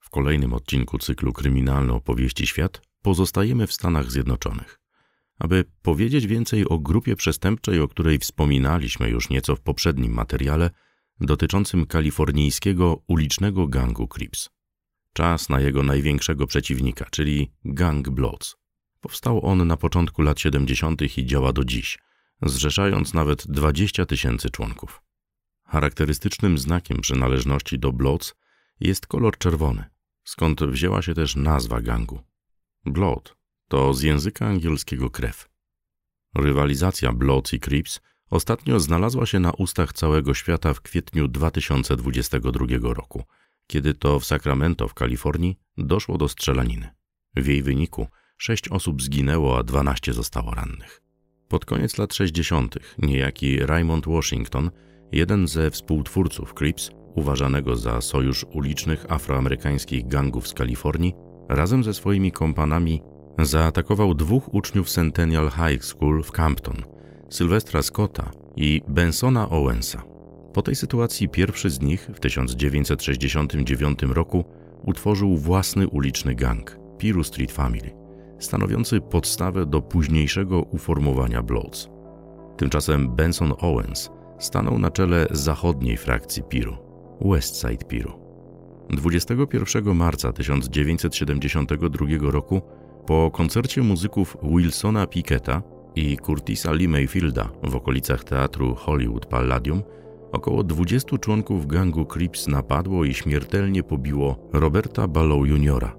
W kolejnym odcinku cyklu Kryminalne opowieści świat pozostajemy w Stanach Zjednoczonych. Aby powiedzieć więcej o grupie przestępczej, o której wspominaliśmy już nieco w poprzednim materiale dotyczącym kalifornijskiego ulicznego gangu Crips. Czas na jego największego przeciwnika, czyli Gang Bloods. Powstał on na początku lat 70. i działa do dziś, zrzeszając nawet 20 tysięcy członków. Charakterystycznym znakiem przynależności do Bloods jest kolor czerwony, skąd wzięła się też nazwa gangu. Blood to z języka angielskiego krew. Rywalizacja Bloods i Crips ostatnio znalazła się na ustach całego świata w kwietniu 2022 roku, kiedy to w Sacramento w Kalifornii doszło do strzelaniny. W jej wyniku sześć osób zginęło, a 12 zostało rannych. Pod koniec lat 60. niejaki Raymond Washington, jeden ze współtwórców Crips, uważanego za sojusz ulicznych afroamerykańskich gangów z Kalifornii, razem ze swoimi kompanami zaatakował dwóch uczniów Centennial High School w Campton, Sylwestra Scotta i Bensona Owensa. Po tej sytuacji pierwszy z nich w 1969 roku utworzył własny uliczny gang, Piru Street Family, stanowiący podstawę do późniejszego uformowania Bloods. Tymczasem Benson Owens stanął na czele zachodniej frakcji Piru, Westside Piru. 21 marca 1972 roku po koncercie muzyków Wilsona Picketa i Curtisa Lee Mayfielda w okolicach teatru Hollywood Palladium około 20 członków gangu Crips napadło i śmiertelnie pobiło Roberta Ballow Jr.,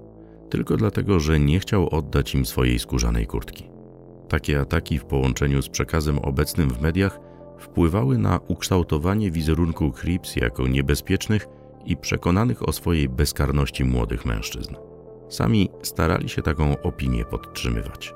tylko dlatego, że nie chciał oddać im swojej skórzanej kurtki. Takie ataki w połączeniu z przekazem obecnym w mediach wpływały na ukształtowanie wizerunku Crips jako niebezpiecznych i przekonanych o swojej bezkarności młodych mężczyzn. Sami starali się taką opinię podtrzymywać.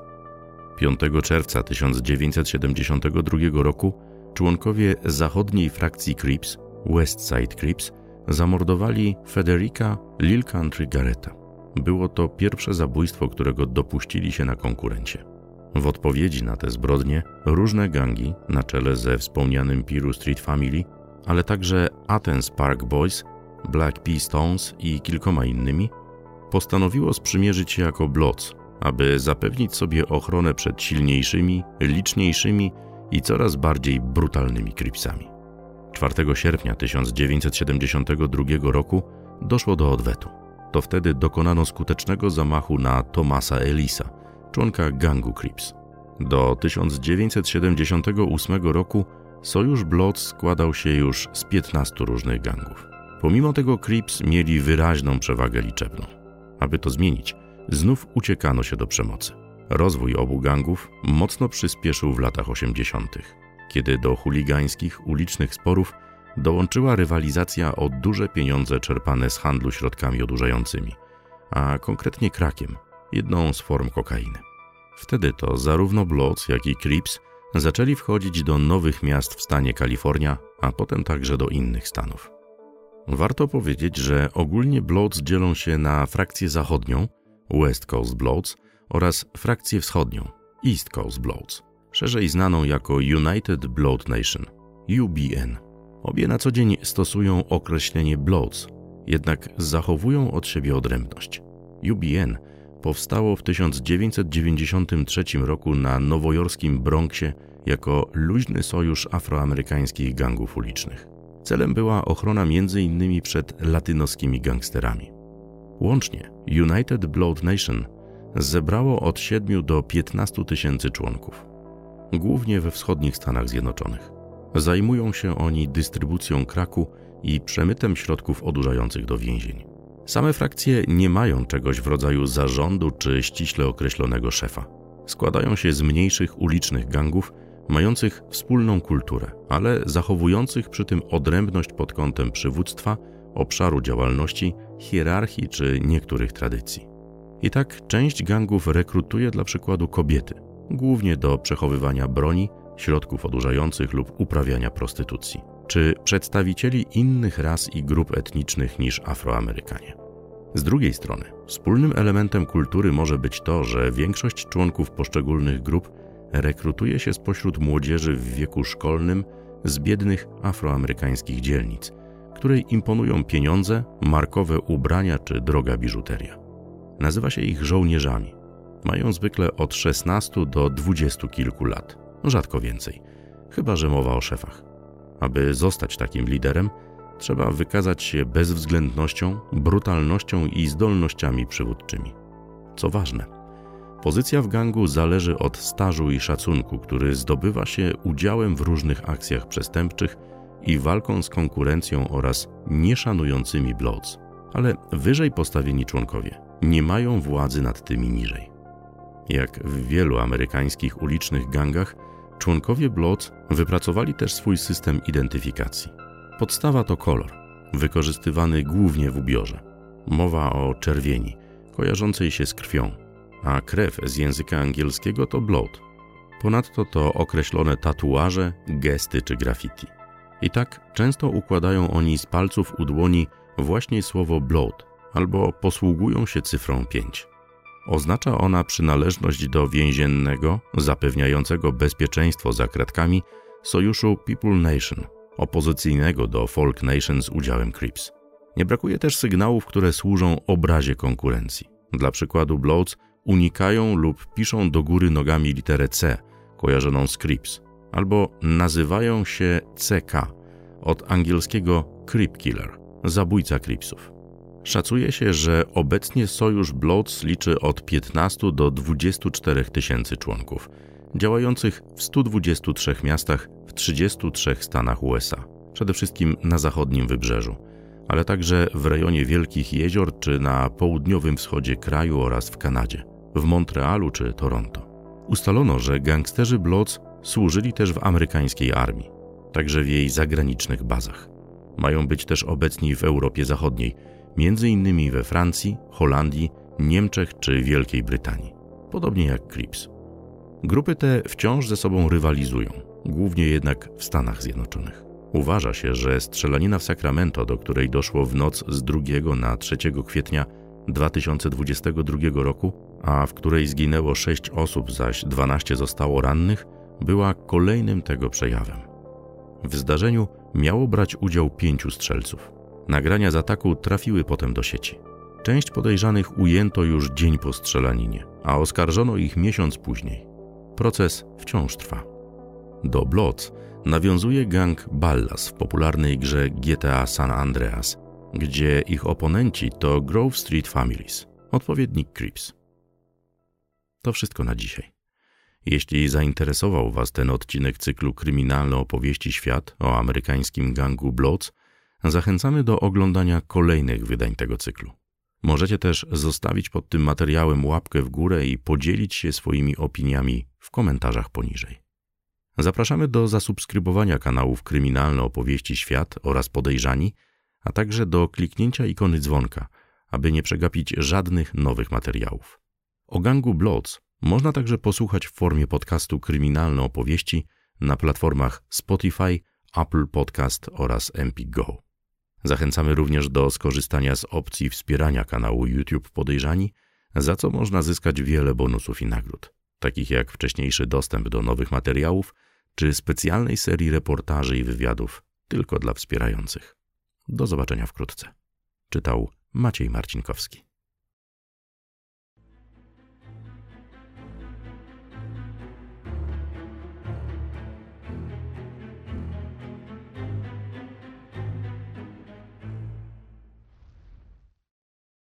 5 czerwca 1972 roku członkowie zachodniej frakcji Crips, Westside Crips, zamordowali Federica Lil Country Garretta. Było to pierwsze zabójstwo, którego dopuścili się na konkurencie. W odpowiedzi na te zbrodnie różne gangi, na czele ze wspomnianym Piru Street Family, ale także Athens Park Boys, Black Pea Stones i kilkoma innymi, postanowiło sprzymierzyć się jako Bloods, aby zapewnić sobie ochronę przed silniejszymi, liczniejszymi i coraz bardziej brutalnymi Cripsami. 4 sierpnia 1972 roku doszło do odwetu. To wtedy dokonano skutecznego zamachu na Thomasa Elisa, członka gangu Crips. Do 1978 roku Sojusz Bloods składał się już z 15 różnych gangów. Pomimo tego Crips mieli wyraźną przewagę liczebną. Aby to zmienić, znów uciekano się do przemocy. Rozwój obu gangów mocno przyspieszył w latach 80., kiedy do chuligańskich ulicznych sporów dołączyła rywalizacja o duże pieniądze czerpane z handlu środkami odurzającymi, a konkretnie krakiem, jedną z form kokainy. Wtedy to zarówno Bloods, jak i Crips zaczęli wchodzić do nowych miast w stanie Kalifornia, a potem także do innych stanów. Warto powiedzieć, że ogólnie Bloods dzielą się na frakcję zachodnią, West Coast Bloods, oraz frakcję wschodnią, East Coast Bloods, szerzej znaną jako United Blood Nation, UBN. Obie na co dzień stosują określenie Bloods, jednak zachowują od siebie odrębność. UBN powstało w 1993 roku na nowojorskim Bronxie jako luźny sojusz afroamerykańskich gangów ulicznych. Celem była ochrona m.in. przed latynoskimi gangsterami. Łącznie United Blood Nation zebrało od 7 do 15 tysięcy członków, głównie we wschodnich Stanach Zjednoczonych. Zajmują się oni dystrybucją kraku i przemytem środków odurzających do więzień. Same frakcje nie mają czegoś w rodzaju zarządu czy ściśle określonego szefa. Składają się z mniejszych ulicznych gangów, mających wspólną kulturę, ale zachowujących przy tym odrębność pod kątem przywództwa, obszaru działalności, hierarchii czy niektórych tradycji. I tak część gangów rekrutuje dla przykładu kobiety, głównie do przechowywania broni, środków odurzających lub uprawiania prostytucji, czy przedstawicieli innych ras i grup etnicznych niż Afroamerykanie. Z drugiej strony, wspólnym elementem kultury może być to, że większość członków poszczególnych grup rekrutuje się spośród młodzieży w wieku szkolnym z biednych afroamerykańskich dzielnic, której imponują pieniądze, markowe ubrania czy droga biżuteria. Nazywa się ich żołnierzami. Mają zwykle od 16 do 20 kilku lat, rzadko więcej, chyba że mowa o szefach. Aby zostać takim liderem, trzeba wykazać się bezwzględnością, brutalnością i zdolnościami przywódczymi. Co ważne, pozycja w gangu zależy od stażu i szacunku, który zdobywa się udziałem w różnych akcjach przestępczych i walką z konkurencją oraz nieszanującymi Bloods, ale wyżej postawieni członkowie nie mają władzy nad tymi niżej. Jak w wielu amerykańskich ulicznych gangach, członkowie Bloods wypracowali też swój system identyfikacji. Podstawa to kolor, wykorzystywany głównie w ubiorze. Mowa o czerwieni, kojarzącej się z krwią, a krew z języka angielskiego to blood. Ponadto to określone tatuaże, gesty czy graffiti. I tak często układają oni z palców u dłoni właśnie słowo blood albo posługują się cyfrą 5. Oznacza ona przynależność do więziennego, zapewniającego bezpieczeństwo za kratkami sojuszu People Nation, opozycyjnego do Folk Nation z udziałem Crips. Nie brakuje też sygnałów, które służą obrazie konkurencji. Dla przykładu Bloods unikają lub piszą do góry nogami literę C, kojarzoną z Crips, albo nazywają się CK, od angielskiego Crip Killer, zabójca Cripsów. Szacuje się, że obecnie sojusz Bloods liczy od 15 do 24 tysięcy członków, działających w 123 miastach w 33 stanach USA, przede wszystkim na zachodnim wybrzeżu, ale także w rejonie Wielkich Jezior czy na południowym wschodzie kraju oraz w Kanadzie, w Montrealu czy Toronto. Ustalono, że gangsterzy Bloods służyli też w amerykańskiej armii, także w jej zagranicznych bazach. Mają być też obecni w Europie Zachodniej, innymi we Francji, Holandii, Niemczech czy Wielkiej Brytanii, podobnie jak Crips. Grupy te wciąż ze sobą rywalizują, głównie jednak w Stanach Zjednoczonych. Uważa się, że strzelanina w Sacramento, do której doszło w noc z 2 na 3 kwietnia 2022 roku, a w której zginęło 6 osób, zaś 12 zostało rannych, była kolejnym tego przejawem. W zdarzeniu miało brać udział pięciu strzelców. Nagrania z ataku trafiły potem do sieci. Część podejrzanych ujęto już dzień po strzelaninie, a oskarżono ich miesiąc później. Proces wciąż trwa. Do Bloods nawiązuje gang Ballas w popularnej grze GTA San Andreas, gdzie ich oponenci to Grove Street Families, odpowiednik Crips. To wszystko na dzisiaj. Jeśli zainteresował Was ten odcinek cyklu Kryminalne opowieści świat o amerykańskim gangu Bloods, zachęcamy do oglądania kolejnych wydań tego cyklu. Możecie też zostawić pod tym materiałem łapkę w górę i podzielić się swoimi opiniami w komentarzach poniżej. Zapraszamy do zasubskrybowania kanałów Kryminalne Opowieści Świat oraz Podejrzani, a także do kliknięcia ikony dzwonka, aby nie przegapić żadnych nowych materiałów. O gangu Bloods można także posłuchać w formie podcastu Kryminalne Opowieści na platformach Spotify, Apple Podcast oraz Empik Go. Zachęcamy również do skorzystania z opcji wspierania kanału YouTube Podejrzani, za co można zyskać wiele bonusów i nagród, takich jak wcześniejszy dostęp do nowych materiałów czy specjalnej serii reportaży i wywiadów tylko dla wspierających. Do zobaczenia wkrótce. Czytał Maciej Marcinkowski.